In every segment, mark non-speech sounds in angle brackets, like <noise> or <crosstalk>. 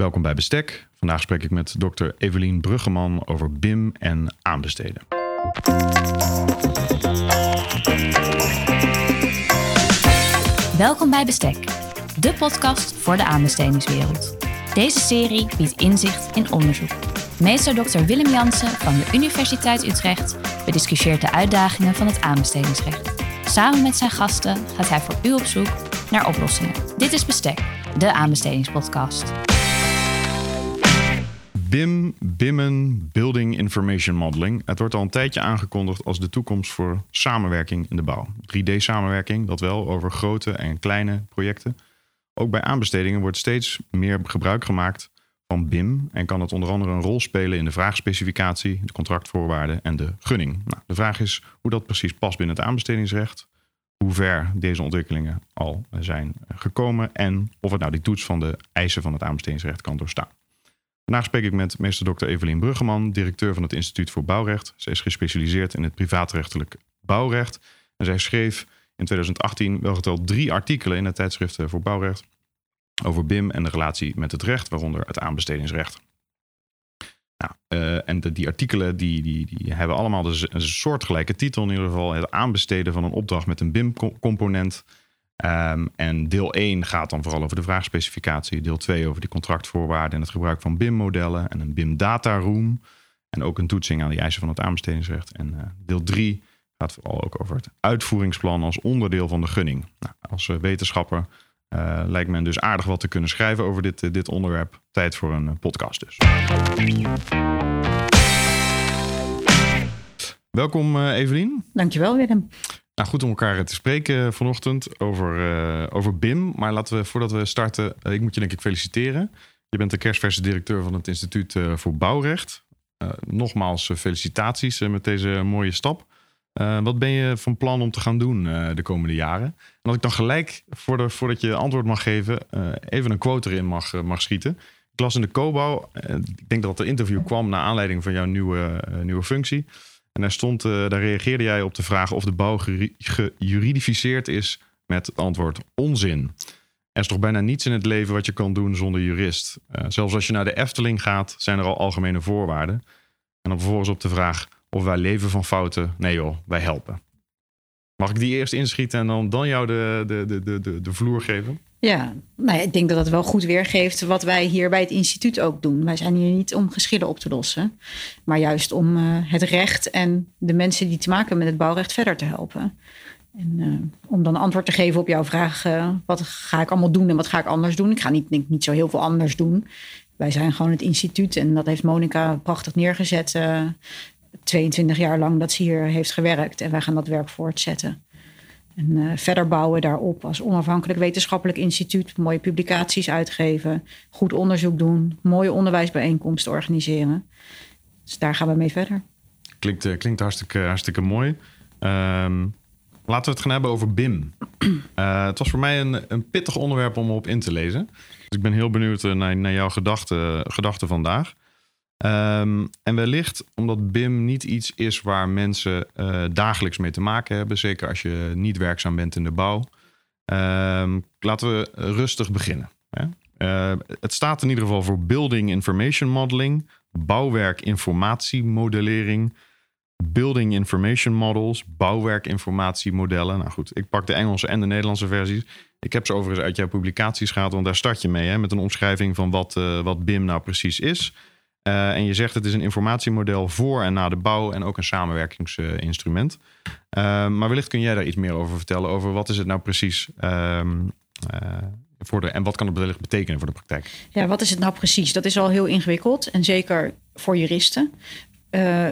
Welkom bij Bestek. Vandaag spreek ik met dokter Evelien Bruggeman over BIM en aanbesteden. Welkom bij Bestek, de podcast voor de aanbestedingswereld. Deze serie biedt inzicht in onderzoek. Meester Dr. Willem Jansen van de Universiteit Utrecht bediscussieert de uitdagingen van het aanbestedingsrecht. Samen met zijn gasten gaat hij voor u op zoek naar oplossingen. Dit is Bestek, de aanbestedingspodcast. BIM, BIMmen, Building Information Modeling. Het wordt al een tijdje aangekondigd als de toekomst voor samenwerking in de bouw. 3D-samenwerking, dat wel, over grote en kleine projecten. Ook bij aanbestedingen wordt steeds meer gebruik gemaakt van BIM en kan het onder andere een rol spelen in de vraagspecificatie, de contractvoorwaarden en de gunning. Nou, de vraag is hoe dat precies past binnen het aanbestedingsrecht, hoe ver deze ontwikkelingen al zijn gekomen en of het nou die toets van de eisen van het aanbestedingsrecht kan doorstaan. Vandaag spreek ik met meester Dr. Evelien Bruggeman, directeur van het Instituut voor Bouwrecht. Zij is gespecialiseerd in het privaatrechtelijk bouwrecht. En zij schreef in 2018 wel geteld drie artikelen in het tijdschrift voor bouwrecht over BIM en de relatie met het recht, waaronder het aanbestedingsrecht. Nou, uh, en de, die artikelen die, die, die hebben allemaal een soortgelijke titel, in ieder geval het aanbesteden van een opdracht met een BIM-component. Um, en deel 1 gaat dan vooral over de vraagspecificatie. Deel 2 over die contractvoorwaarden en het gebruik van BIM-modellen en een BIM-data room. En ook een toetsing aan die eisen van het aanbestedingsrecht. En uh, deel 3 gaat vooral ook over het uitvoeringsplan als onderdeel van de gunning. Nou, als uh, wetenschapper uh, lijkt me dus aardig wat te kunnen schrijven over dit, dit onderwerp. Tijd voor een podcast dus. Welkom Evelien. Dankjewel Willem. Nou, goed om elkaar te spreken vanochtend over, uh, over BIM. Maar laten we, voordat we starten, ik moet je denk ik feliciteren. Je bent de kerstverse directeur van het Instituut voor Bouwrecht. nogmaals felicitaties met deze mooie stap. wat ben je van plan om te gaan doen de komende jaren? En dat ik dan gelijk, voordat, voordat je antwoord mag geven, even een quote erin mag, mag schieten. Ik las in de COBouw, ik denk dat het interview kwam naar aanleiding van jouw nieuwe, nieuwe functie. En daar, stond, uh, daar reageerde jij op de vraag of de bouw gejuridificeerd is met het antwoord onzin. Er is toch bijna niets in het leven wat je kan doen zonder jurist. Uh, zelfs als je naar de Efteling gaat, zijn er al algemene voorwaarden. En dan vervolgens op de vraag of wij leven van fouten. Nee joh, wij helpen. Mag ik die eerst inschieten en dan, dan jou de, de, de, de, de vloer geven? Ja, nou ja, ik denk dat het wel goed weergeeft wat wij hier bij het instituut ook doen. Wij zijn hier niet om geschillen op te lossen, maar juist om uh, het recht en de mensen die te maken met het bouwrecht verder te helpen. En uh, om dan antwoord te geven op jouw vraag, uh, wat ga ik allemaal doen en wat ga ik anders doen? Ik ga niet, denk, niet zo heel veel anders doen. Wij zijn gewoon het instituut en dat heeft Monica prachtig neergezet. 22 jaar lang dat ze hier heeft gewerkt en wij gaan dat werk voortzetten. En uh, verder bouwen daarop als onafhankelijk wetenschappelijk instituut. Mooie publicaties uitgeven. Goed onderzoek doen. Mooie onderwijsbijeenkomsten organiseren. Dus daar gaan we mee verder. Klinkt, uh, klinkt hartstikke, hartstikke mooi. Um, laten we het gaan hebben over BIM. Uh, <clears throat> het was voor mij een, een pittig onderwerp om op in te lezen. Dus ik ben heel benieuwd naar, naar jouw gedachten gedachte vandaag. Um, en wellicht omdat BIM niet iets is waar mensen uh, dagelijks mee te maken hebben. Zeker als je niet werkzaam bent in de bouw. Um, laten we rustig beginnen. Hè? Uh, het staat in ieder geval voor Building Information Modeling, bouwwerk informatiemodellering, Building Information Models, bouwwerkinformatiemodellen. Nou goed, ik pak de Engelse en de Nederlandse versies. Ik heb ze overigens uit jouw publicaties gehaald, want daar start je mee hè, met een omschrijving van wat, uh, wat BIM nou precies is. Uh, en je zegt het is een informatiemodel voor en na de bouw en ook een samenwerkingsinstrument. Uh, maar wellicht kun jij daar iets meer over vertellen, over wat is het nou precies um, uh, voor de, en wat kan het wellicht betekenen voor de praktijk? Ja, wat is het nou precies? Dat is al heel ingewikkeld en zeker voor juristen.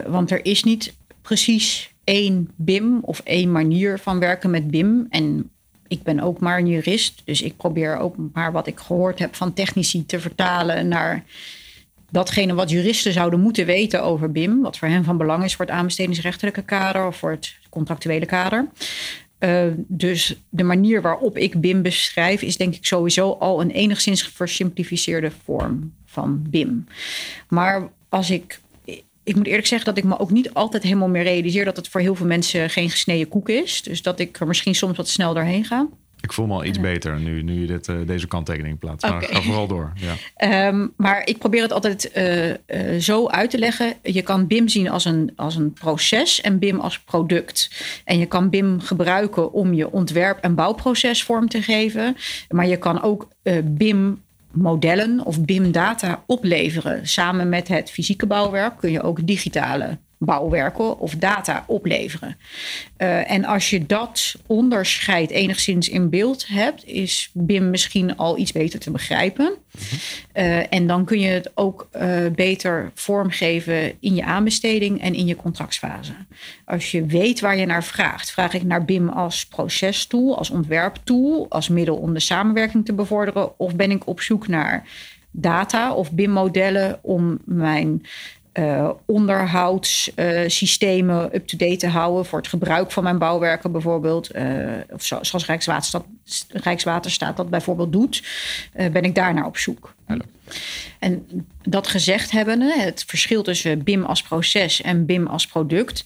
want er is niet precies één BIM of één manier van werken met BIM. En ik ben ook maar een jurist, dus ik probeer ook maar wat ik gehoord heb van technici te vertalen naar datgene wat juristen zouden moeten weten over BIM, wat voor hen van belang is voor het aanbestedingsrechtelijke kader of voor het contractuele kader. Uh, dus de manier waarop ik BIM beschrijf, is denk ik sowieso al een enigszins versimplificeerde vorm van BIM. Maar als ik. Ik moet eerlijk zeggen dat ik me ook niet altijd helemaal meer realiseer dat het voor heel veel mensen geen gesneden koek is. Dus dat ik er misschien soms wat snel doorheen ga. Ik voel me al iets beter nu, nu je dit, uh, deze kanttekening plaatst. Maar ga vooral door. Ja. Um, <laughs> maar ik probeer het altijd uh, uh, zo uit te leggen. Je kan BIM zien als een, als een proces en BIM als product. En je kan BIM gebruiken om je ontwerp- en bouwproces vorm te geven. Maar je kan ook BIM modellen of BIM-data opleveren. Samen met het fysieke bouwwerk kun je ook digitale bouwwerken of data opleveren. Uh, en als je dat onderscheid enigszins in beeld hebt, is BIM misschien al iets beter te begrijpen. Uh, en dan kun je het ook uh, beter vormgeven in je aanbesteding en in je contractsfase. Als je weet waar je naar vraagt, vraag ik naar BIM als procestool, als ontwerptool, als middel om de samenwerking te bevorderen, of ben ik op zoek naar data of BIM-modellen om mijn uh, onderhoudssystemen up-to-date te houden voor het gebruik van mijn bouwwerken bijvoorbeeld. Uh, of zo, zoals Rijkswaterstaat, Rijkswaterstaat dat bijvoorbeeld doet, ben ik daar naar op zoek. En dat gezegd hebbende, het verschil tussen BIM als proces en BIM als product,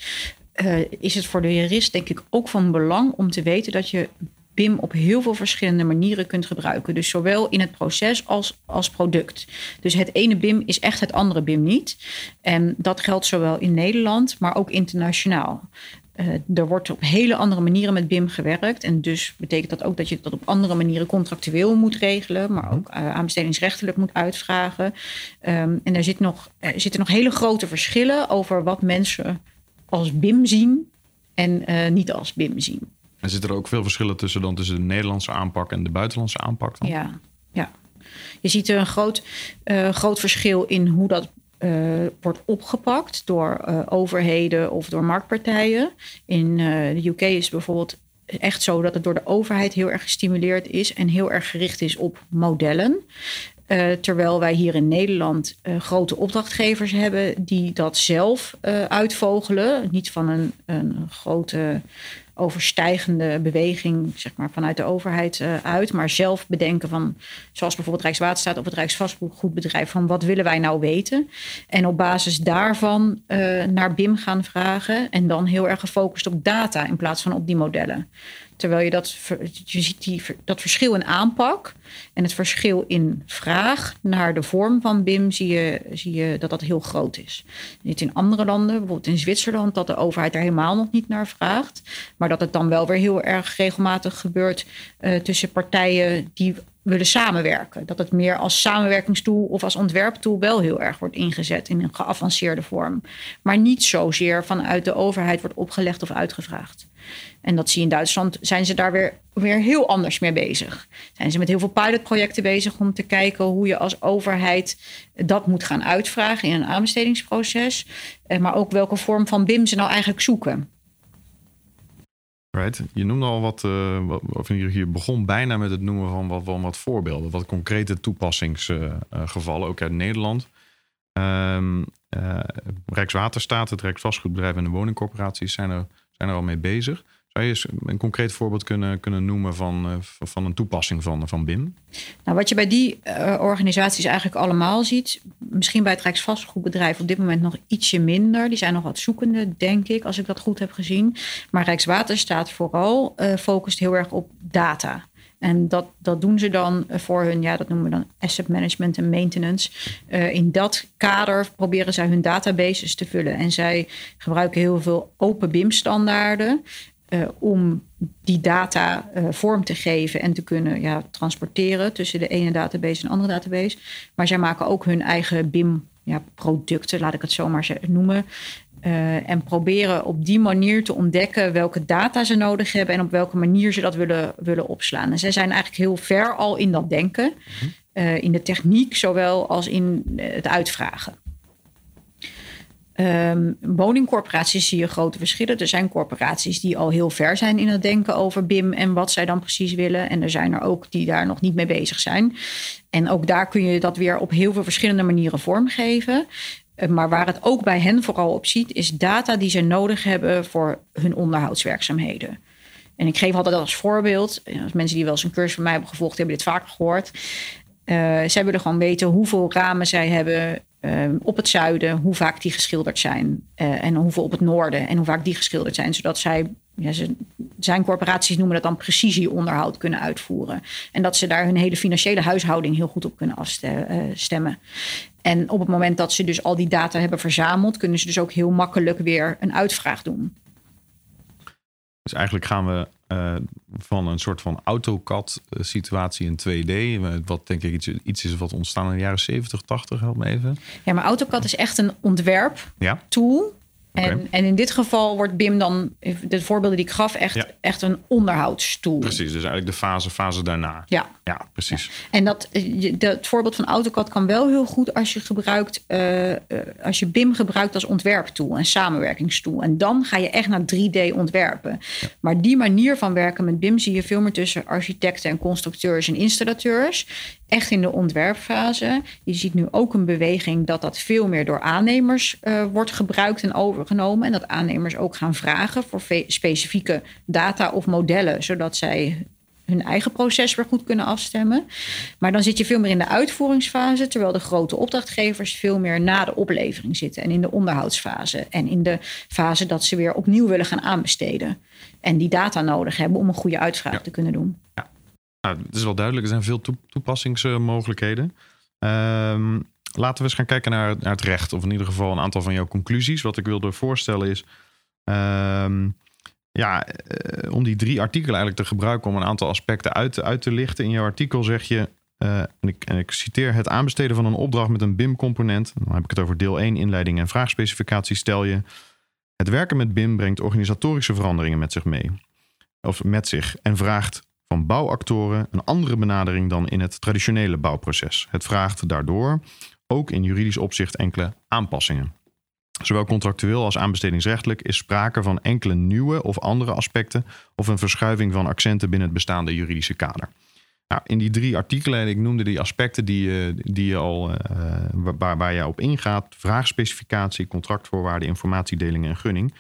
is het voor de jurist denk ik ook van belang om te weten dat je BIM op heel veel verschillende manieren kunt gebruiken. Dus zowel in het proces als als product. Dus het ene BIM is echt het andere BIM niet. En dat geldt zowel in Nederland, maar ook internationaal. Uh, er wordt op hele andere manieren met BIM gewerkt. En dus betekent dat ook dat je dat op andere manieren contractueel moet regelen, maar ook uh, aanbestedingsrechtelijk moet uitvragen. Um, en er, zit nog, er zitten nog hele grote verschillen over wat mensen als BIM zien en uh, niet als BIM zien. En zitten er ook veel verschillen tussen dan tussen de Nederlandse aanpak en de buitenlandse aanpak? Ja, ja. Je ziet een groot, uh, groot verschil in hoe dat uh, wordt opgepakt door uh, overheden of door marktpartijen. In de UK is bijvoorbeeld echt zo dat het door de overheid heel erg gestimuleerd is en heel erg gericht is op modellen. Terwijl wij hier in Nederland grote opdrachtgevers hebben die dat zelf uitvogelen. Niet van een, een grote overstijgende beweging zeg maar, vanuit de overheid uh, uit. Maar zelf bedenken van, zoals bijvoorbeeld Rijkswaterstaat of het Rijksvastgoedbedrijf, van wat willen wij nou weten? En op basis daarvan uh, naar BIM gaan vragen. En dan heel erg gefocust op data in plaats van op die modellen. Terwijl je dat, je ziet die, dat verschil in aanpak en het verschil in vraag naar de vorm van BIM, zie je, zie je dat dat heel groot is. Niet in andere landen, bijvoorbeeld in Zwitserland, dat de overheid er helemaal nog niet naar vraagt. Maar dat het dan wel weer heel erg regelmatig gebeurt uh, tussen partijen die willen samenwerken. Dat het meer als samenwerkingstoel of als ontwerptool wel heel erg wordt ingezet in een geavanceerde vorm. Maar niet zozeer vanuit de overheid wordt opgelegd of uitgevraagd. En dat zie je in Duitsland, zijn ze daar weer, weer heel anders mee bezig. Zijn ze met heel veel pilotprojecten bezig om te kijken hoe je als overheid dat moet gaan uitvragen in een aanbestedingsproces. Eh, maar ook welke vorm van BIM ze nou eigenlijk zoeken. Right. Je noemde al wat, uh, of je begon bijna met het noemen van wat, wat voorbeelden, wat concrete toepassingsgevallen, ook uit Nederland. Um, uh, Rijkswaterstaat, het Rijksvastgoedbedrijf en de woningcorporaties zijn er, zijn er al mee bezig. Zou je eens een concreet voorbeeld kunnen, kunnen noemen van, uh, van een toepassing van, van BIM? Nou, wat je bij die uh, organisaties eigenlijk allemaal ziet, misschien bij het Rijksvastgoedbedrijf op dit moment nog ietsje minder. Die zijn nog wat zoekende, denk ik, als ik dat goed heb gezien. Maar Rijkswaterstaat vooral uh, focust heel erg op data. En dat, dat doen ze dan voor hun, ja, dat noemen we dan asset management en maintenance. In dat kader proberen zij hun databases te vullen. En zij gebruiken heel veel open BIM-standaarden. Uh, om die data uh, vorm te geven en te kunnen ja, transporteren tussen de ene database en de andere database. Maar zij maken ook hun eigen BIM-producten, ja, laat ik het zo maar noemen. Uh, en proberen op die manier te ontdekken welke data ze nodig hebben en op welke manier ze dat willen, willen opslaan. En zij zijn eigenlijk heel ver al in dat denken, uh, in de techniek zowel als in het uitvragen. Um, woningcorporaties zie je grote verschillen. Er zijn corporaties die al heel ver zijn in het denken over BIM en wat zij dan precies willen. En er zijn er ook die daar nog niet mee bezig zijn. En ook daar kun je dat weer op heel veel verschillende manieren vormgeven. Maar waar het ook bij hen vooral op ziet, is data die ze nodig hebben voor hun onderhoudswerkzaamheden. En ik geef altijd als voorbeeld, als mensen die wel eens een cursus van mij hebben gevolgd, hebben dit vaker gehoord. Uh, zij willen gewoon weten hoeveel ramen zij hebben uh, op het zuiden, hoe vaak die geschilderd zijn. Uh, en hoeveel op het noorden en hoe vaak die geschilderd zijn. Zodat zij, ja, zijn corporaties noemen dat dan precisieonderhoud kunnen uitvoeren. En dat ze daar hun hele financiële huishouding heel goed op kunnen afstemmen. En op het moment dat ze dus al die data hebben verzameld, kunnen ze dus ook heel makkelijk weer een uitvraag doen. Dus eigenlijk gaan we uh, van een soort van AutoCAD-situatie in 2D. Wat denk ik iets, iets, is wat ontstaan in de jaren 70, 80, help me even. Ja, maar AutoCAD is echt een ontwerp-tool. Ja. En, en in dit geval wordt BIM dan, de voorbeelden die ik gaf, echt, echt een onderhoudstoel. Precies, dus eigenlijk de fase, fase daarna. Ja, ja precies. En dat, het voorbeeld van AutoCAD kan wel heel goed als je gebruikt, uh, als je BIM gebruikt als ontwerptool en samenwerkingstool. En dan ga je echt naar 3D ontwerpen. Maar die manier van werken met BIM zie je veel meer tussen architecten en constructeurs en installateurs echt in de ontwerpfase. Je ziet nu ook een beweging dat dat veel meer door aannemers uh, wordt gebruikt en overgenomen. En dat aannemers ook gaan vragen voor specifieke data of modellen, zodat zij hun eigen proces weer goed kunnen afstemmen. Maar dan zit je veel meer in de uitvoeringsfase, terwijl de grote opdrachtgevers veel meer na de oplevering zitten en in de onderhoudsfase en in de fase dat ze weer opnieuw willen gaan aanbesteden en die data nodig hebben om een goede uitvraag te kunnen doen. Ja. Nou, het is wel duidelijk, er zijn veel toepassingsmogelijkheden. Ehm, laten we eens gaan kijken naar, het recht, of in ieder geval een aantal van jouw conclusies. Wat ik wilde voorstellen is, ehm, ja, eh, om die drie artikelen eigenlijk te gebruiken om een aantal aspecten uit, uit te lichten. In jouw artikel zeg je, uh, en, ik, en, ik, citeer, het aanbesteden van een opdracht met een BIM-component, dan heb ik het over deel 1, inleiding en vraagspecificatie, stel je, het werken met BIM brengt organisatorische veranderingen met zich mee. Of met zich en vraagt van bouwactoren een andere benadering dan in het traditionele bouwproces. Het vraagt daardoor ook in juridisch opzicht enkele aanpassingen. Zowel contractueel als aanbestedingsrechtelijk is sprake van enkele nieuwe of andere aspecten of een verschuiving van accenten binnen het bestaande juridische kader. Nou, in die drie artikelen, ik noemde die aspecten die, die je al, uh, waar, waar je op ingaat: vraagspecificatie, contractvoorwaarden, informatiedeling en gunning.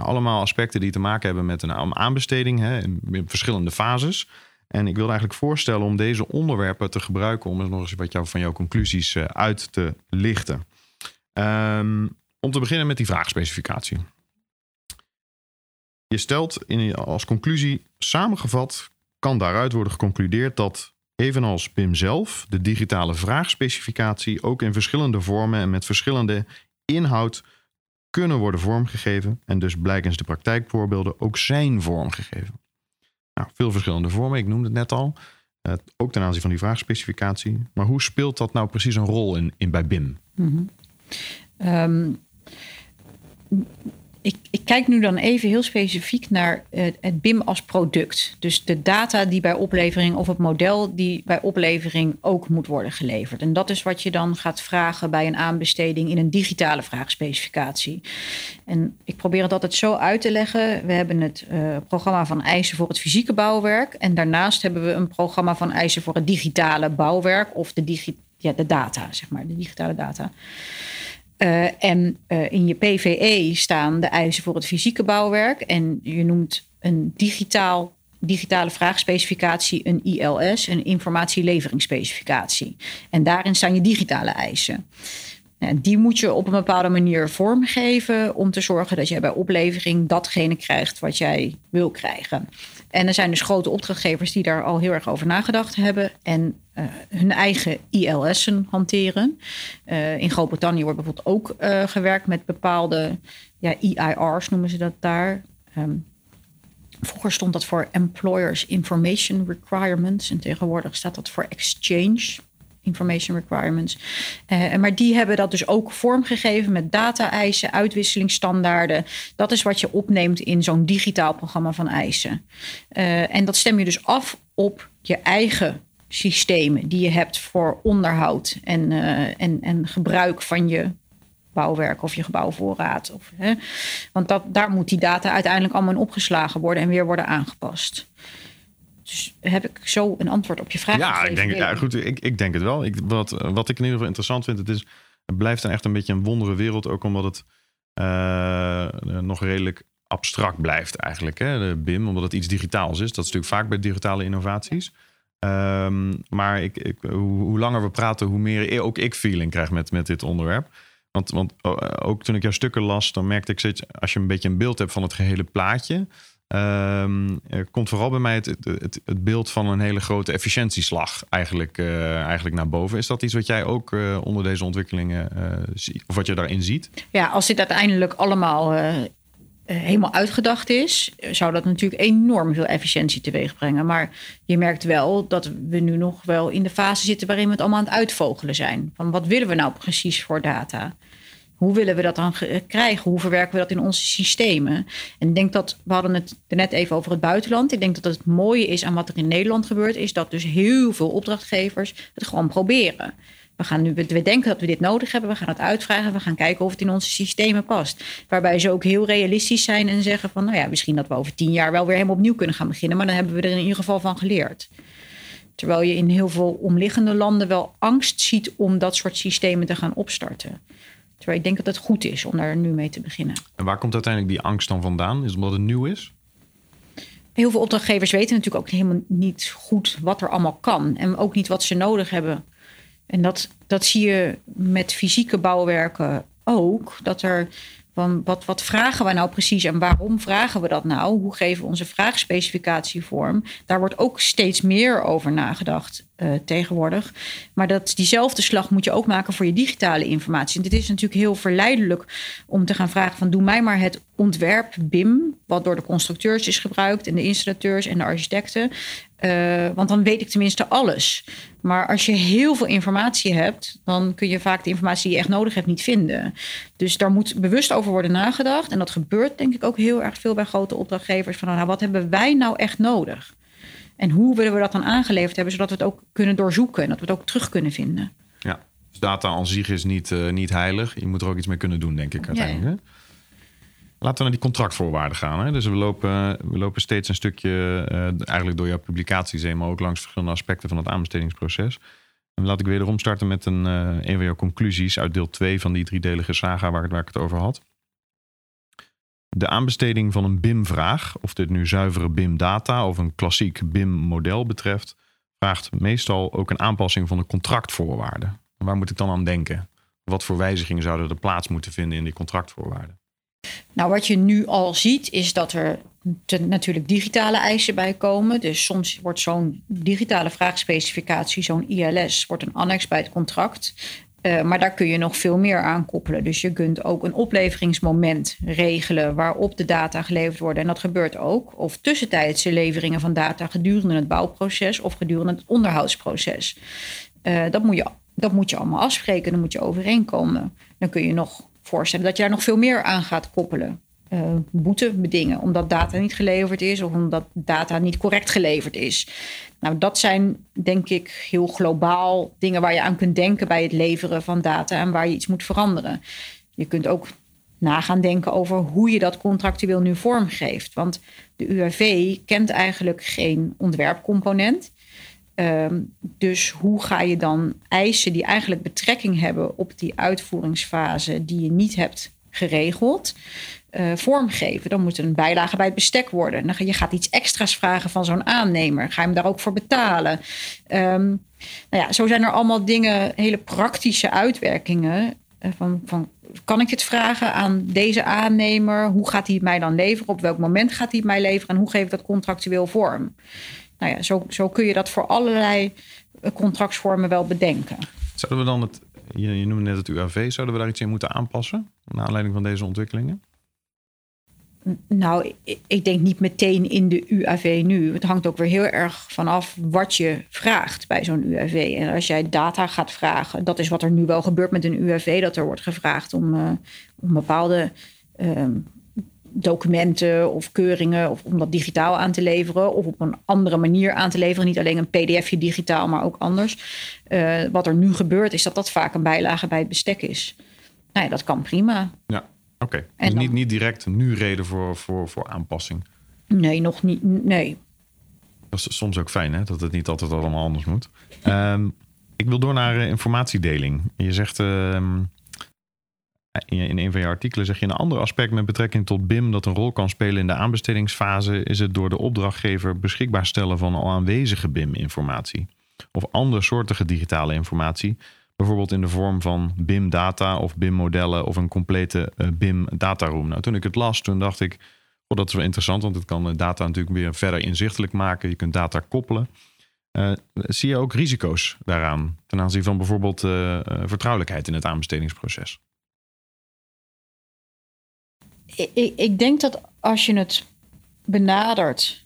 Nou, allemaal aspecten die te maken hebben met een aanbesteding hè, in verschillende fases. En ik wilde eigenlijk voorstellen om deze onderwerpen te gebruiken om nog eens wat van jouw conclusies uh, uit te lichten. Um, om te beginnen met die vraagspecificatie. Je stelt in, als conclusie, samengevat kan daaruit worden geconcludeerd dat, evenals BIM zelf, de digitale vraagspecificatie ook in verschillende vormen en met verschillende inhoud kunnen worden vormgegeven en dus blijkens de praktijkvoorbeelden ook zijn vormgegeven. Nou, veel verschillende vormen, ik noemde het net al, uh, ook ten aanzien van die vraagspecificatie. Maar hoe speelt dat nou precies een rol in, in bij BIM? -hmm. um, ik, ik, kijk nu dan even heel specifiek naar het, het, BIM als product. Dus de data die bij oplevering of het model die bij oplevering ook moet worden geleverd. En dat is wat je dan gaat vragen bij een aanbesteding in een digitale vraagspecificatie. En ik probeer het altijd zo uit te leggen. We hebben het uh, programma van eisen voor het fysieke bouwwerk. En daarnaast hebben we een programma van eisen voor het digitale bouwwerk of de, ja, de data, zeg maar, de digitale data. Uh, en uh, in je PVE staan de eisen voor het fysieke bouwwerk. En je noemt een digitaal, digitale vraagspecificatie een ILS, een informatieleveringsspecificatie. En daarin staan je digitale eisen. Die moet je op een bepaalde manier vormgeven om te zorgen dat jij bij oplevering datgene krijgt wat jij wil krijgen. En er zijn dus grote opdrachtgevers die daar al heel erg over nagedacht hebben en uh, hun eigen ILS'en hanteren. Uh, in Groot-Brittannië wordt bijvoorbeeld ook uh, gewerkt met bepaalde ja, EIR's, noemen ze dat daar. Um, vroeger stond dat voor Employers Information Requirements en tegenwoordig staat dat voor Exchange information requirements. Uh, maar die hebben dat dus ook vormgegeven met data-eisen, uitwisselingsstandaarden. Dat is wat je opneemt in zo'n digitaal programma van eisen. Uh, en dat stem je dus af op je eigen systemen die je hebt voor onderhoud en, uh, en, en gebruik van je bouwwerk of je gebouwvoorraad. Of, hè? Want dat, daar moet die data uiteindelijk allemaal in opgeslagen worden en weer worden aangepast. Dus heb ik zo een antwoord op je vraag? Ja, ik denk, ja goed, ik, ik denk het wel. Ik, wat, wat ik in ieder geval interessant vind, het, is, het blijft dan echt een beetje een wondere wereld. Ook omdat het uh, nog redelijk abstract blijft eigenlijk. Hè? De BIM, omdat het iets digitaals is. Dat is natuurlijk vaak bij digitale innovaties. Um, maar ik, ik, hoe, hoe, langer we praten, hoe meer ook ik feeling krijg met, met dit onderwerp. Want, want ook toen ik jouw stukken las, dan merkte ik, als je een beetje een beeld hebt van het gehele plaatje, ehm, komt vooral bij mij het, het, het, beeld van een hele grote efficiëntieslag eigenlijk, uh, eigenlijk naar boven. Is dat iets wat jij ook uh, onder deze ontwikkelingen uh, ziet, of wat je daarin ziet? Ja, als dit uiteindelijk allemaal helemaal uitgedacht is, zou dat natuurlijk enorm veel efficiëntie teweeg brengen. Maar je merkt wel dat we nu nog wel in de fase zitten waarin we het allemaal aan het uitvogelen zijn. Van wat willen we nou precies voor data? Hoe willen we dat dan krijgen? Hoe verwerken we dat in onze systemen? En ik denk dat, we hadden het net even over het buitenland. Ik denk dat het mooie is aan wat er in Nederland gebeurt, is dat dus heel veel opdrachtgevers het gewoon proberen. We, gaan nu, we denken dat we dit nodig hebben. We gaan het uitvragen. We gaan kijken of het in onze systemen past. Waarbij ze ook heel realistisch zijn en zeggen van... nou ja, misschien dat we over tien jaar wel weer helemaal opnieuw kunnen gaan beginnen. Maar dan hebben we er in ieder geval van geleerd. Terwijl je in heel veel omliggende landen wel angst ziet om dat soort systemen te gaan opstarten. Terwijl ik denk dat het goed is om daar nu mee te beginnen. En waar komt uiteindelijk die angst dan vandaan? Is het omdat het nieuw is? Heel veel opdrachtgevers weten natuurlijk ook helemaal niet goed wat er allemaal kan. En ook niet wat ze nodig hebben. En dat, dat zie je met fysieke bouwwerken ook. Dat er van wat, wat vragen we nou precies en waarom vragen we dat nou? Hoe geven we onze vraagspecificatie vorm? Daar wordt ook steeds meer over nagedacht uh, tegenwoordig. Maar dat, diezelfde slag moet je ook maken voor je digitale informatie. En dit is natuurlijk heel verleidelijk om te gaan vragen van doe mij maar het ontwerp BIM, wat door de constructeurs is gebruikt en de installateurs en de architecten. Uh, want dan weet ik tenminste alles. Maar als je heel veel informatie hebt, dan kun je vaak de informatie die je echt nodig hebt niet vinden. Dus daar moet bewust over worden nagedacht. En dat gebeurt denk ik ook heel erg veel bij grote opdrachtgevers. Van nou, wat hebben wij nou echt nodig? En hoe willen we dat dan aangeleverd hebben, zodat we het ook kunnen doorzoeken en dat we het ook terug kunnen vinden. Ja, dus data aan zich is niet, uh, niet heilig. Je moet er ook iets mee kunnen doen, denk ik uiteindelijk. Ja, ja. Laten we naar die contractvoorwaarden gaan. Hè? Dus we lopen, we lopen steeds een stukje, uh, eigenlijk door jouw publicaties heen, maar ook langs verschillende aspecten van het aanbestedingsproces. En laat ik wederom starten met een, uh, van jouw conclusies uit deel 2 van die driedelige saga waar, waar ik het over had. De aanbesteding van een BIM-vraag, of dit nu zuivere BIM-data of een klassiek BIM-model betreft, vraagt meestal ook een aanpassing van de contractvoorwaarden. Waar moet ik dan aan denken? Wat voor wijzigingen zouden er plaats moeten vinden in die contractvoorwaarden? Nou, wat je nu al ziet, is dat er natuurlijk digitale eisen bij komen. Dus soms wordt zo'n digitale vraagspecificatie, zo'n ILS, wordt een annex bij het contract. Uh, maar daar kun je nog veel meer aan koppelen. Dus je kunt ook een opleveringsmoment regelen waarop de data geleverd worden. En dat gebeurt ook. Of tussentijdse leveringen van data gedurende het bouwproces of gedurende het onderhoudsproces. Uh, dat, moet je, dat moet je allemaal afspreken, dan moet je overeenkomen. Dan kun je nog dat je daar nog veel meer aan gaat koppelen. Uh, boete bedingen omdat data niet geleverd is of omdat data niet correct geleverd is. Nou, dat zijn denk ik heel globaal dingen waar je aan kunt denken bij het leveren van data en waar je iets moet veranderen. Je kunt ook na gaan denken over hoe je dat contractueel nu vormgeeft. Want de UAV kent eigenlijk geen ontwerpcomponent. Ehm, dus hoe ga je dan eisen die eigenlijk betrekking hebben op die uitvoeringsfase die je niet hebt geregeld, uh, vormgeven? Dan moet er een bijlage bij het bestek worden. Dan ga je gaat iets extra's vragen van zo'n aannemer. Ga je hem daar ook voor betalen? Um, nou ja, zo zijn er allemaal dingen, hele praktische uitwerkingen. Uh, van, van kan ik het vragen aan deze aannemer? Hoe gaat hij het mij dan leveren? Op welk moment gaat hij het mij leveren? En hoe geef ik dat contractueel vorm? Nou ja, zo, zo kun je dat voor allerlei eh, contractsvormen wel bedenken. Zouden we dan het, je, je noemde net het UAV, zouden we daar iets in moeten aanpassen? Naar aanleiding van deze ontwikkelingen? Nou, ik denk niet meteen in de UAV nu. Het hangt ook weer heel erg vanaf wat je vraagt bij zo'n UAV. En als jij data gaat vragen, dat is wat er nu wel gebeurt met een UAV, dat er wordt gevraagd om, uh, om bepaalde ehm, documenten of keuringen of om dat digitaal aan te leveren of op een andere manier aan te leveren. Niet alleen een pdfje digitaal, maar ook anders. Uh, wat er nu gebeurt is dat dat vaak een bijlage bij het bestek is. Nou ja, dat kan prima. Ja, oké. Okay. Dus niet, niet direct nu reden voor, voor, voor aanpassing? Nee, nog niet. Nee. Dat is soms ook fijn hè, dat het niet altijd allemaal anders moet. Um, ik wil door naar uh, informatiedeling. Je zegt... Uh, in een van je artikelen zeg je een ander aspect met betrekking tot BIM dat een rol kan spelen in de aanbestedingsfase, is het door de opdrachtgever beschikbaar stellen van al aanwezige BIM-informatie. Of andersoortige digitale informatie, bijvoorbeeld in de vorm van BIM-data of BIM-modellen of een complete uh, BIM-dataroom. Nou, toen ik het las, toen dacht ik, Oh, dat is wel interessant, want het kan data natuurlijk weer verder inzichtelijk maken. Je kunt data koppelen. Uh, zie je ook risico's daaraan ten aanzien van bijvoorbeeld vertrouwelijkheid in het aanbestedingsproces? Ik, ik, denk dat als je het benadert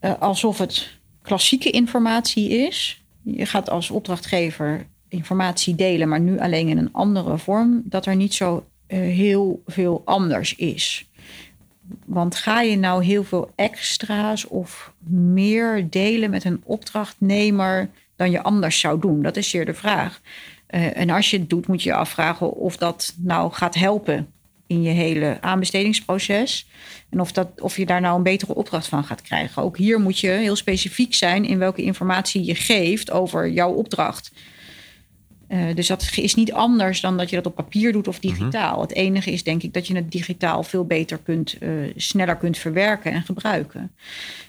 uh, alsof het klassieke informatie is, je gaat als opdrachtgever informatie delen, maar nu alleen in een andere vorm, dat er niet zo heel veel anders is. Want ga je nou heel veel extra's of meer delen met een opdrachtnemer dan je anders zou doen? Dat is zeer de vraag. Uh, en als je het doet, moet je je afvragen of dat nou gaat helpen in je hele aanbestedingsproces. En of, dat, of je daar nou een betere opdracht van gaat krijgen. Ook hier moet je heel specifiek zijn in welke informatie je geeft over jouw opdracht. Uh, dus dat is niet anders dan dat je dat op papier doet of digitaal. Mhm. Het enige is denk ik dat je het digitaal veel beter kunt, uh, sneller kunt verwerken en gebruiken.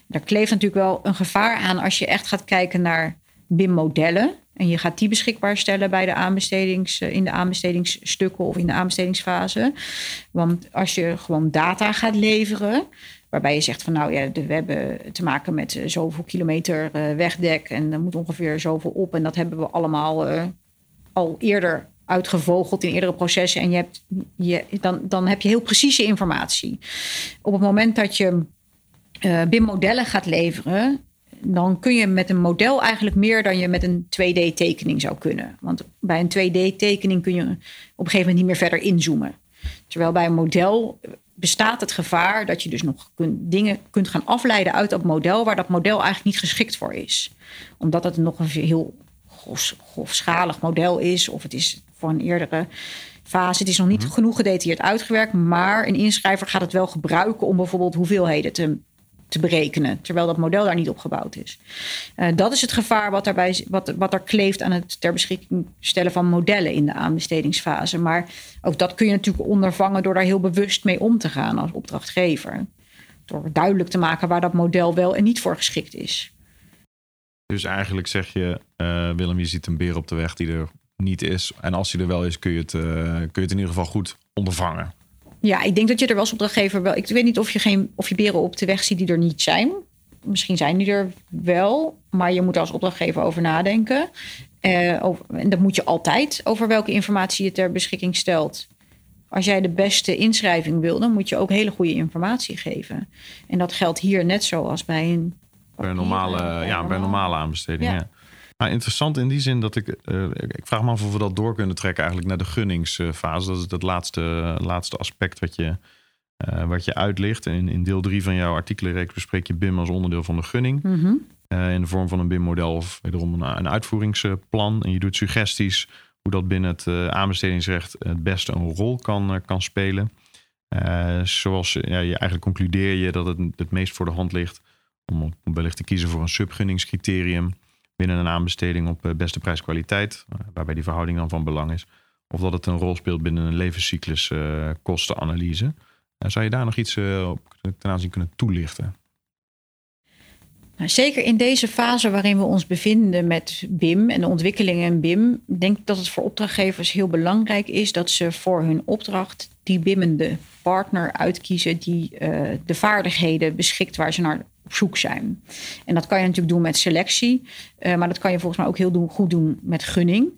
Daar kleeft natuurlijk wel een gevaar aan als je echt gaat kijken naar BIM-modellen. En je gaat die beschikbaar stellen bij de aanbestedings, in de aanbestedingsstukken of in de aanbestedingsfase. Want als je gewoon data gaat leveren, waarbij je zegt van nou ja, we hebben te maken met zoveel kilometer wegdek en er moet ongeveer zoveel op. En dat hebben we allemaal al eerder uitgevogeld in eerdere processen. En je hebt, je, dan, dan heb je heel precieze informatie. Op het moment dat je uh, BIM-modellen gaat leveren, dan kun je met een model eigenlijk meer dan je met een 2D-tekening zou kunnen. Want bij een 2D-tekening kun je op een gegeven moment niet meer verder inzoomen. Terwijl bij een model bestaat het gevaar dat je dus nog dingen kunt gaan afleiden uit dat model waar dat model eigenlijk niet geschikt voor is. Omdat het nog een heel grofschalig model is, of het is voor een eerdere fase. Het is nog niet mhm. genoeg gedetailleerd uitgewerkt, maar een inschrijver gaat het wel gebruiken om bijvoorbeeld hoeveelheden te, te berekenen, terwijl dat model daar niet op gebouwd is. Uh, dat is het gevaar wat, daarbij, wat, wat er kleeft aan het ter beschikking stellen van modellen in de aanbestedingsfase. Maar ook dat kun je natuurlijk ondervangen door daar heel bewust mee om te gaan als opdrachtgever. Door duidelijk te maken waar dat model wel en niet voor geschikt is. Dus eigenlijk zeg je, uh, Willem, je ziet een beer op de weg die er niet is. En als die er wel is, kun je het, uh, kun je het in ieder geval goed ondervangen. Ja, ik denk dat je er als opdrachtgever wel. Ik weet niet of je, geen, of je beren op de weg ziet die er niet zijn. Misschien zijn die er wel, maar je moet er als opdrachtgever over nadenken. Uh, over, en dat moet je altijd over welke informatie je ter beschikking stelt. Als jij de beste inschrijving wil, dan moet je ook hele goede informatie geven. En dat geldt hier net zoals bij een bij normale, ja, bij normale aanbesteding. Ja. Maar interessant in die zin dat ik, uh, ik vraag me af of we dat door kunnen trekken eigenlijk naar de gunningsfase. Dat is het laatste, laatste aspect wat je, uh, wat je uitlicht. In, in deel 3 van jouw artikelenreeks bespreek je BIM als onderdeel van de gunning. Mhm. uh, in de vorm van een BIM-model of wederom een, een, uitvoeringsplan. En je doet suggesties hoe dat binnen het aanbestedingsrecht het beste een rol kan, kan spelen. zoals ja, je eigenlijk concludeer je dat het het meest voor de hand ligt om, wellicht te kiezen voor een subgunningscriterium binnen een aanbesteding op eh, beste prijs-kwaliteit, eh, waarbij die verhouding dan van belang is. Of dat het een rol speelt binnen een levenscyclus uh, kostenanalyse. zou je daar nog iets op ten aanzien kunnen toelichten? Nou, zeker in deze fase waarin we ons bevinden met BIM en de ontwikkelingen in BIM, denk ik dat het voor opdrachtgevers heel belangrijk is dat ze voor hun opdracht die bimmende partner uitkiezen die de vaardigheden beschikt waar ze naar op zoek zijn. En dat kan je natuurlijk doen met selectie, uh, maar dat kan je volgens mij ook heel goed doen met gunning.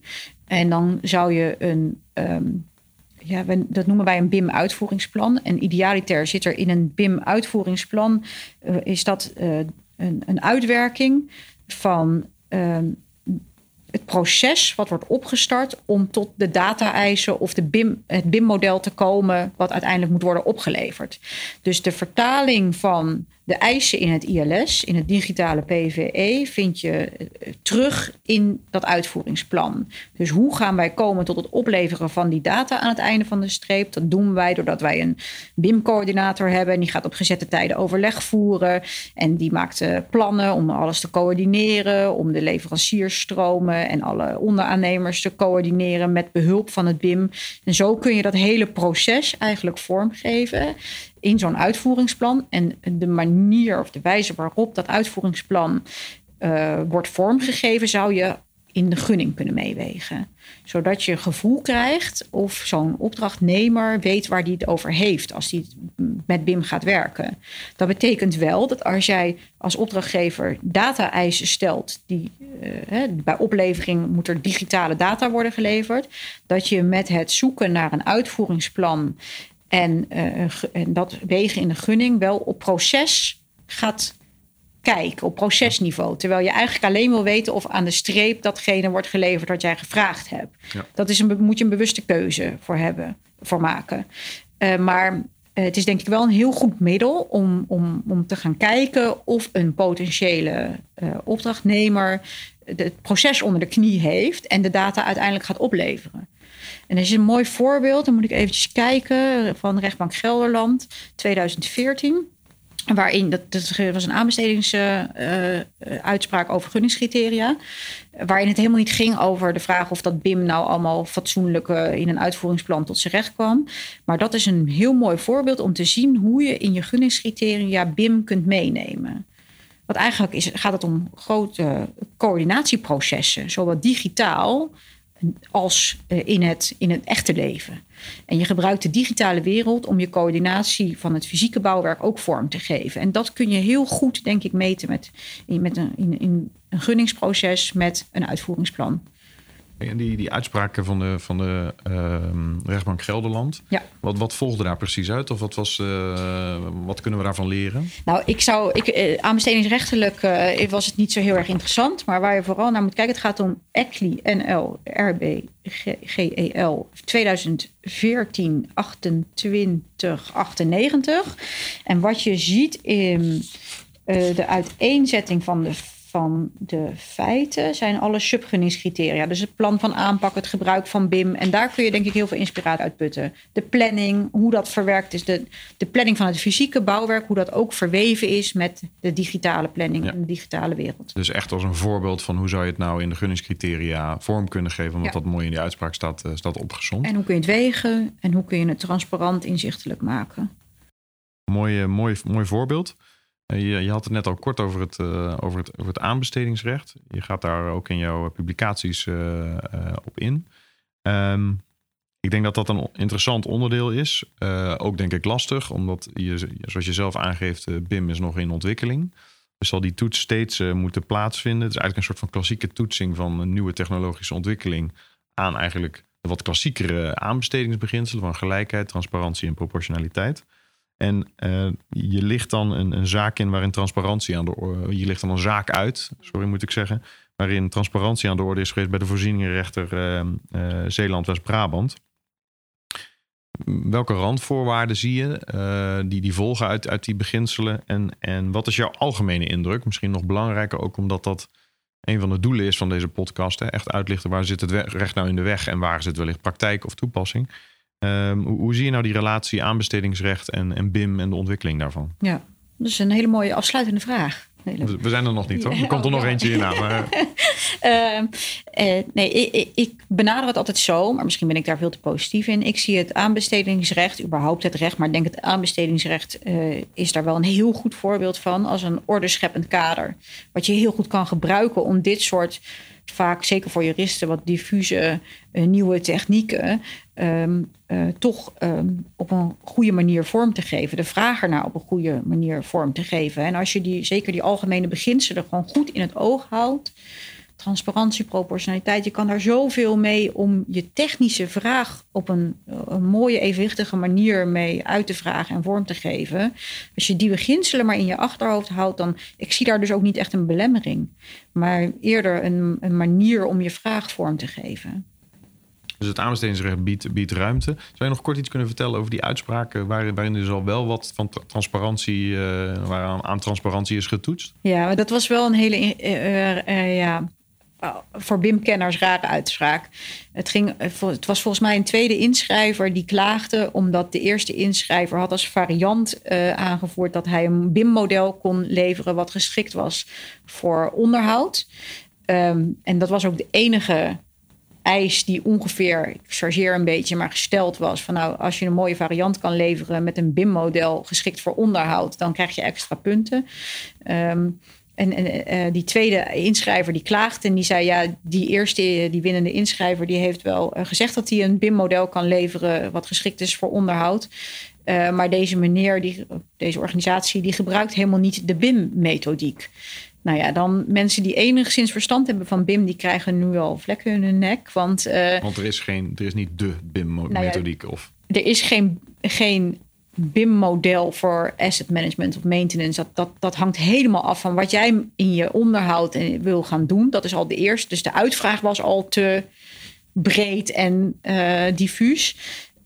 En dan zou je een, um, ja, dat noemen wij een BIM-uitvoeringsplan. En idealiter zit er in een BIM-uitvoeringsplan, uh, is dat uh, een, een, uitwerking van ehm, het proces wat wordt opgestart om tot de data-eisen of de BIM, het BIM-model te komen, wat uiteindelijk moet worden opgeleverd. Dus de vertaling van de eisen in het ILS, in het digitale PVE, vind je eh, terug in dat uitvoeringsplan. Dus hoe gaan wij komen tot het opleveren van die data aan het einde van de streep? Dat doen wij doordat wij een BIM-coördinator hebben. En die gaat op gezette tijden overleg voeren. En die maakt eh, plannen om alles te coördineren, om de leveranciersstromen en alle onderaannemers te coördineren met behulp van het BIM. En zo kun je dat hele proces eigenlijk vormgeven in zo'n uitvoeringsplan. En de manier of de wijze waarop dat uitvoeringsplan uh, wordt vormgegeven, zou je in de gunning kunnen meewegen. Zodat je gevoel krijgt of zo'n opdrachtnemer weet waar hij het over heeft als hij met BIM gaat werken. Dat betekent wel dat als jij als opdrachtgever data-eisen stelt, die uh, bij oplevering moet er digitale data worden geleverd, dat je met het zoeken naar een uitvoeringsplan en, uh, en dat wegen in de gunning wel op proces gaat kijken, op procesniveau. Terwijl je eigenlijk alleen wil weten of aan de streep datgene wordt geleverd wat jij gevraagd hebt. Ja. Dat is een, moet je een bewuste keuze voor hebben, voor maken. Uh, maar het is denk ik wel een heel goed middel om, om, om te gaan kijken of een potentiële opdrachtnemer het proces onder de knie heeft en de data uiteindelijk gaat opleveren. En er is een mooi voorbeeld, dan moet ik eventjes kijken, van rechtbank Gelderland 2014. Waarin, dat, dat was een aanbestedingsuitspraak uh, over gunningscriteria. Waarin het helemaal niet ging over de vraag of dat BIM nou allemaal fatsoenlijk uh, in een uitvoeringsplan tot zijn recht kwam. Maar dat is een heel mooi voorbeeld om te zien hoe je in je gunningscriteria BIM kunt meenemen. Want eigenlijk is, gaat het om grote coördinatieprocessen, zowel digitaal als eh, in het, in het echte leven. En je gebruikt de digitale wereld om je coördinatie van het fysieke bouwwerk ook vorm te geven. En dat kun je heel goed, denk ik, meten met, met een, in, in een gunningsproces met een uitvoeringsplan. Die, die uitspraken van de, van de uh, rechtbank Gelderland, ja. wat, wat volgde daar precies uit? Of wat, was, uh, wat kunnen we daarvan leren? Nou, ik zou, ik, uh, aanbestedingsrechtelijk uh, was het niet zo heel erg interessant. Maar waar je vooral naar moet kijken, het gaat om ECLI NL RB GEL 2014 28 98. En wat je ziet in de uiteenzetting van de van de feiten zijn alle subgunningscriteria. Dus het plan van aanpak, het gebruik van BIM. En daar kun je denk ik heel veel inspiratie uit putten. De planning, hoe dat verwerkt is. De, de planning van het fysieke bouwwerk, hoe dat ook verweven is met de digitale planning ja. en de digitale wereld. Dus echt als een voorbeeld van hoe zou je het nou in de gunningscriteria vorm kunnen geven. Omdat ja. dat mooi in die uitspraak staat, uh, staat opgezond. En hoe kun je het wegen en hoe kun je het transparant inzichtelijk maken. Mooi, mooi, mooi voorbeeld. Je, je, had het net al kort over het, uh, over, het, over het aanbestedingsrecht. Je gaat daar ook in jouw publicaties uh, op in. Um, ik denk dat dat een interessant onderdeel is. ook denk ik lastig, omdat je, zoals je zelf aangeeft, BIM is nog in ontwikkeling. Dus zal die toets steeds moeten plaatsvinden. Het is eigenlijk een soort van klassieke toetsing van een nieuwe technologische ontwikkeling aan eigenlijk de wat klassiekere aanbestedingsbeginselen van gelijkheid, transparantie en proportionaliteit. En uh, je ligt dan een, een, zaak in waarin transparantie aan de orde... Je ligt dan een zaak uit, sorry moet ik zeggen... waarin transparantie aan de orde is geweest... bij de voorzieningenrechter uh, uh, Zeeland-West-Brabant. Welke randvoorwaarden zie je die, die volgen uit, uit die beginselen? En, en wat is jouw algemene indruk? Misschien nog belangrijker ook omdat dat een van de doelen is van deze podcast. Hè? Echt uitlichten waar zit het recht nou in de weg... en waar zit wellicht praktijk of toepassing... Um, hoe, hoe, zie je nou die relatie aanbestedingsrecht en, en BIM en de ontwikkeling daarvan? Ja, dat is een hele mooie afsluitende vraag. Hele... We zijn er nog niet hoor. Er komt er nog eentje in aan. Maar... uh, uh, <laughs> nee, ik, ik, benader het altijd zo, maar misschien ben ik daar veel te positief in. Ik zie het aanbestedingsrecht, überhaupt het recht, maar ik denk het aanbestedingsrecht uh, is daar wel een heel goed voorbeeld van als een ordescheppend kader. Wat je heel goed kan gebruiken om dit soort vaak, zeker voor juristen, wat diffuse uh, nieuwe technieken, um, uh, toch um, op een goede manier vorm te geven. De vraag ernaar op een goede manier vorm te geven. En als je die, zeker die algemene beginselen gewoon goed in het oog houdt, transparantie, proportionaliteit. Je kan daar zoveel mee om je technische vraag op een, een, mooie, evenwichtige manier mee uit te vragen en vorm te geven. Als je die beginselen maar in je achterhoofd houdt, dan. Ik zie daar dus ook niet echt een belemmering, maar eerder een, een manier om je vraag vorm te geven. Dus het aanbestedingsrecht biedt, biedt ruimte. Zou je nog kort iets kunnen vertellen over die uitspraken waarin, waarin dus al wel wat van transparantie, uh, waaraan aan transparantie is getoetst? Ja, dat was wel een hele uh, uh, ja, voor BIM-kenners rare uitspraak. Het, ging, het was volgens mij een tweede inschrijver die klaagde omdat de eerste inschrijver had als variant uh, aangevoerd dat hij een BIM-model kon leveren wat geschikt was voor onderhoud. Um, en dat was ook de enige eis die ongeveer, ik chargeer een beetje, maar gesteld was van nou, als je een mooie variant kan leveren met een BIM-model geschikt voor onderhoud, dan krijg je extra punten. Um, En, en die tweede inschrijver die klaagde en die zei: Ja, die eerste, die winnende inschrijver, die heeft wel gezegd dat hij een BIM-model kan leveren. wat geschikt is voor onderhoud. maar deze meneer, die, deze organisatie, die gebruikt helemaal niet de BIM-methodiek. Nou ja, dan mensen die enigszins verstand hebben van BIM, die krijgen nu al vlekken in hun nek. Want, want er, is geen, er is niet de BIM-methodiek. Nou of... Er is geen, geen BIM-model voor asset management of maintenance. Dat, dat, dat hangt helemaal af van wat jij in je onderhoud wil gaan doen. Dat is al de eerste. Dus de uitvraag was al te breed en uh, diffuus.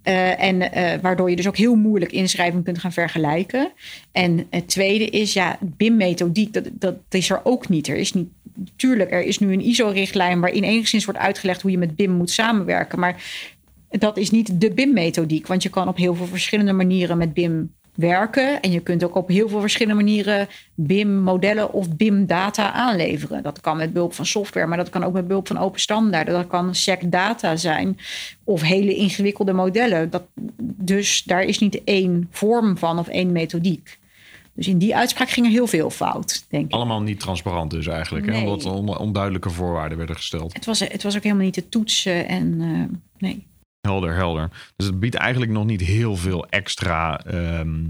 Uh, en uh, waardoor je dus ook heel moeilijk inschrijving kunt gaan vergelijken. En het tweede is, ja, BIM-methodiek, dat, dat is er ook niet. Er is niet, tuurlijk, er is nu een ISO-richtlijn waarin enigszins wordt uitgelegd hoe je met BIM moet samenwerken. Maar dat is niet de BIM-methodiek, want je kan op heel veel verschillende manieren met BIM werken. En je kunt ook op heel veel verschillende manieren BIM-modellen of BIM-data aanleveren. Dat kan met behulp van software, maar dat kan ook met behulp van open standaarden. Dat kan SEC-data zijn of hele ingewikkelde modellen. Dat, dus daar is niet één vorm van of één methodiek. Dus in die uitspraak ging er heel veel fout, denk ik. Allemaal niet transparant dus eigenlijk, nee. hè? omdat onduidelijke voorwaarden werden gesteld. Het was, het was ook helemaal niet te toetsen en uh, nee. Helder, helder. Dus het biedt eigenlijk nog niet heel veel extra ehm,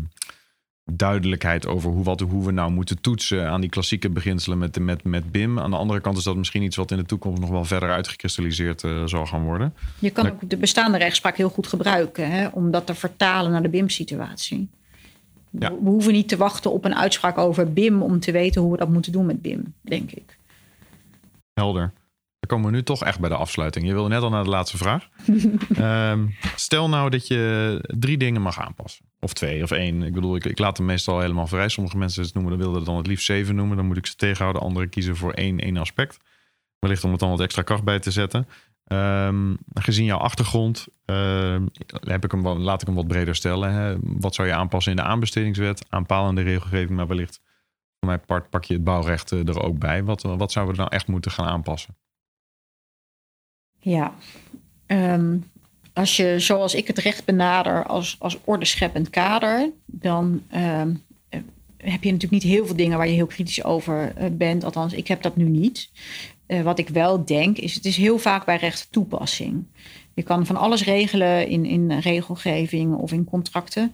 duidelijkheid over hoe, wat, hoe we nou moeten toetsen aan die klassieke beginselen met, met, met BIM. Aan de andere kant is dat misschien iets wat in de toekomst nog wel verder uitgekristalliseerd uh, zal gaan worden. Je kan ook de bestaande rechtspraak heel goed gebruiken hè, om dat te vertalen naar de BIM-situatie. Ja. We hoeven niet te wachten op een uitspraak over BIM om te weten hoe we dat moeten doen met BIM, denk ik. Helder. Dan komen we nu toch echt bij de afsluiting. Je wilde net al naar de laatste vraag. um, <laughs> stel nou dat je drie dingen mag aanpassen. Of twee of één. Ik bedoel, ik, ik laat hem meestal helemaal vrij. Sommige mensen het noemen, dan wilden het dan het liefst zeven noemen. Dan moet ik ze tegenhouden. Anderen kiezen voor één, één aspect. Wellicht om het dan wat extra kracht bij te zetten. Um, gezien jouw achtergrond uh, heb ik hem, laat ik hem wat breder stellen. Hè. Wat zou je aanpassen in de aanbestedingswet? Aanpalende regelgeving, maar wellicht van mijn part pak je het bouwrecht eh, er ook bij. Wat, wat zouden we nou echt moeten gaan aanpassen? Ja, um, als je zoals ik het recht benader als, als kader, dan um, heb je natuurlijk niet heel veel dingen waar je heel kritisch over eh, bent. Althans, ik heb dat nu niet. Uh, wat ik wel denk, is het is heel vaak bij recht toepassing. Je kan van alles regelen in, in regelgeving of in contracten.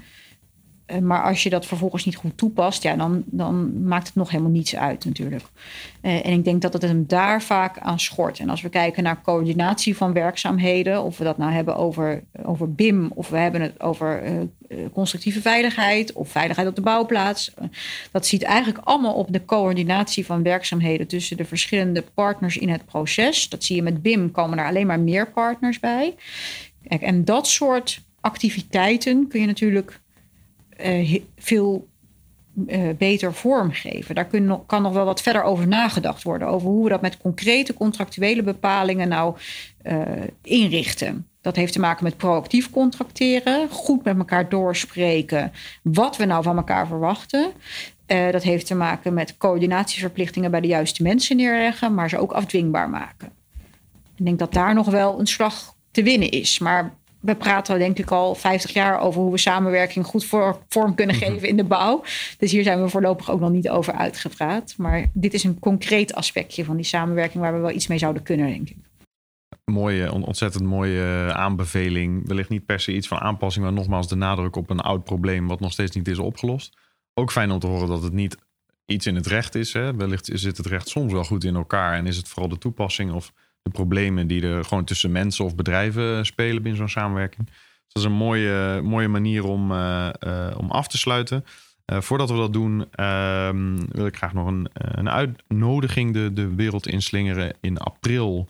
Eh, maar als je dat vervolgens niet goed toepast, ja, dan, dan maakt het nog helemaal niets uit natuurlijk. Uh, en ik denk dat het hem daar vaak aan schort. En als we kijken naar coördinatie van werkzaamheden, of we dat nou hebben over, over BIM, of we hebben het over uh, constructieve veiligheid of veiligheid op de bouwplaats. dat ziet eigenlijk allemaal op de coördinatie van werkzaamheden tussen de verschillende partners in het proces. Dat zie je met BIM, komen er alleen maar meer partners bij. Kijk, en dat soort activiteiten kun je natuurlijk veel uh, beter vormgeven. Daar kun, kan nog wel wat verder over nagedacht worden. Over hoe we dat met concrete contractuele bepalingen nou uh, inrichten. Dat heeft te maken met proactief contracteren, goed met elkaar doorspreken wat we nou van elkaar verwachten. Dat heeft te maken met coördinatieverplichtingen bij de juiste mensen neerleggen, maar ze ook afdwingbaar maken. Ik denk dat daar nog wel een slag te winnen is. Maar we praten denk ik al 50 jaar over hoe we samenwerking goed voor, vorm kunnen mhm. geven in de bouw. Dus hier zijn we voorlopig ook nog niet over uitgepraat. Maar dit is een concreet aspectje van die samenwerking waar we wel iets mee zouden kunnen, denk ik. Mooie, ontzettend mooie aanbeveling. Wellicht niet per se iets van aanpassing, maar nogmaals de nadruk op een oud probleem wat nog steeds niet is opgelost. Ook fijn om te horen dat het niet iets in het recht is. Hè? Wellicht zit het recht soms wel goed in elkaar en is het vooral de toepassing of de problemen die er gewoon tussen mensen of bedrijven spelen binnen zo'n samenwerking. Dus dat is een mooie, mooie manier om, uh, uh, om af te sluiten. Uh, voordat we dat doen, ehm, wil ik graag nog een, een uitnodiging de, de wereld inslingeren. In april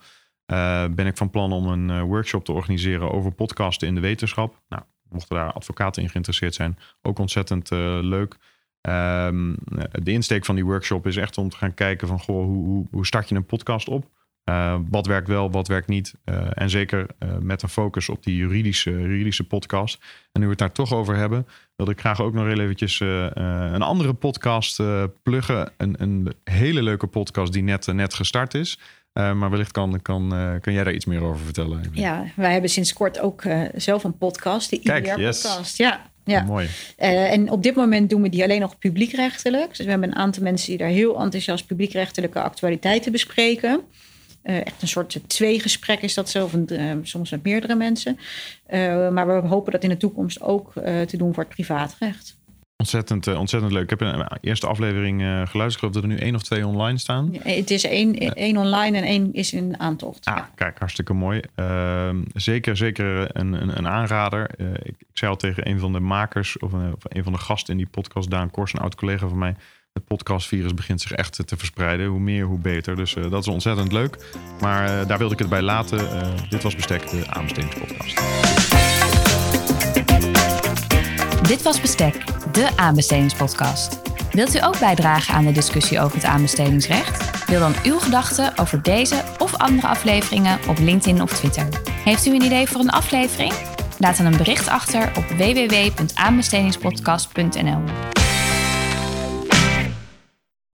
ben ik van plan om een workshop te organiseren over podcasten in de wetenschap. Nou, mochten daar advocaten in geïnteresseerd zijn, ook ontzettend leuk. Um, de insteek van die workshop is echt om te gaan kijken van goh, hoe, hoe start je een podcast op? Uh, wat werkt wel, wat werkt niet. Uh, en zeker uh, met een focus op die juridische, juridische podcast. En nu we het daar toch over hebben, wil ik graag ook nog heel eventjes een andere podcast pluggen. Een, een, hele leuke podcast die net, net gestart is. maar wellicht kan, kan, kan jij daar iets meer over vertellen. Ja, wij hebben sinds kort ook zelf een podcast, de IDR-podcast. Ja, Ja. Mooi. Uh, en op dit moment doen we die alleen nog publiekrechtelijk. Dus we hebben een aantal mensen die daar heel enthousiast publiekrechtelijke actualiteiten bespreken. Uh, echt een soort tweegesprek is dat zo, of uh, soms met meerdere mensen. maar we hopen dat in de toekomst ook te doen voor het privaatrecht. Ontzettend, ontzettend leuk. Ik heb een eerste aflevering geluisterd. Ik geloof dat er nu één of twee online staan. Ja, het is één, één online en één is in aantocht. Ah, ja. kijk, hartstikke mooi. Uh, zeker, zeker een, een, een aanrader. Ik, ik, zei al tegen een van de makers of een, of een van de gasten in die podcast, Daan Kors, een oud collega van mij. Het podcastvirus begint zich echt te verspreiden. Hoe meer, hoe beter. Dus dat is ontzettend leuk. Maar daar wilde ik het bij laten. dit was Bestek, de aanbestedingspodcast. Dit was Bestek, de aanbestedingspodcast. Wilt u ook bijdragen aan de discussie over het aanbestedingsrecht? Deel dan uw gedachten over deze of andere afleveringen op LinkedIn of Twitter. Heeft u een idee voor een aflevering? Laat dan een bericht achter op www.aanbestedingspodcast.nl.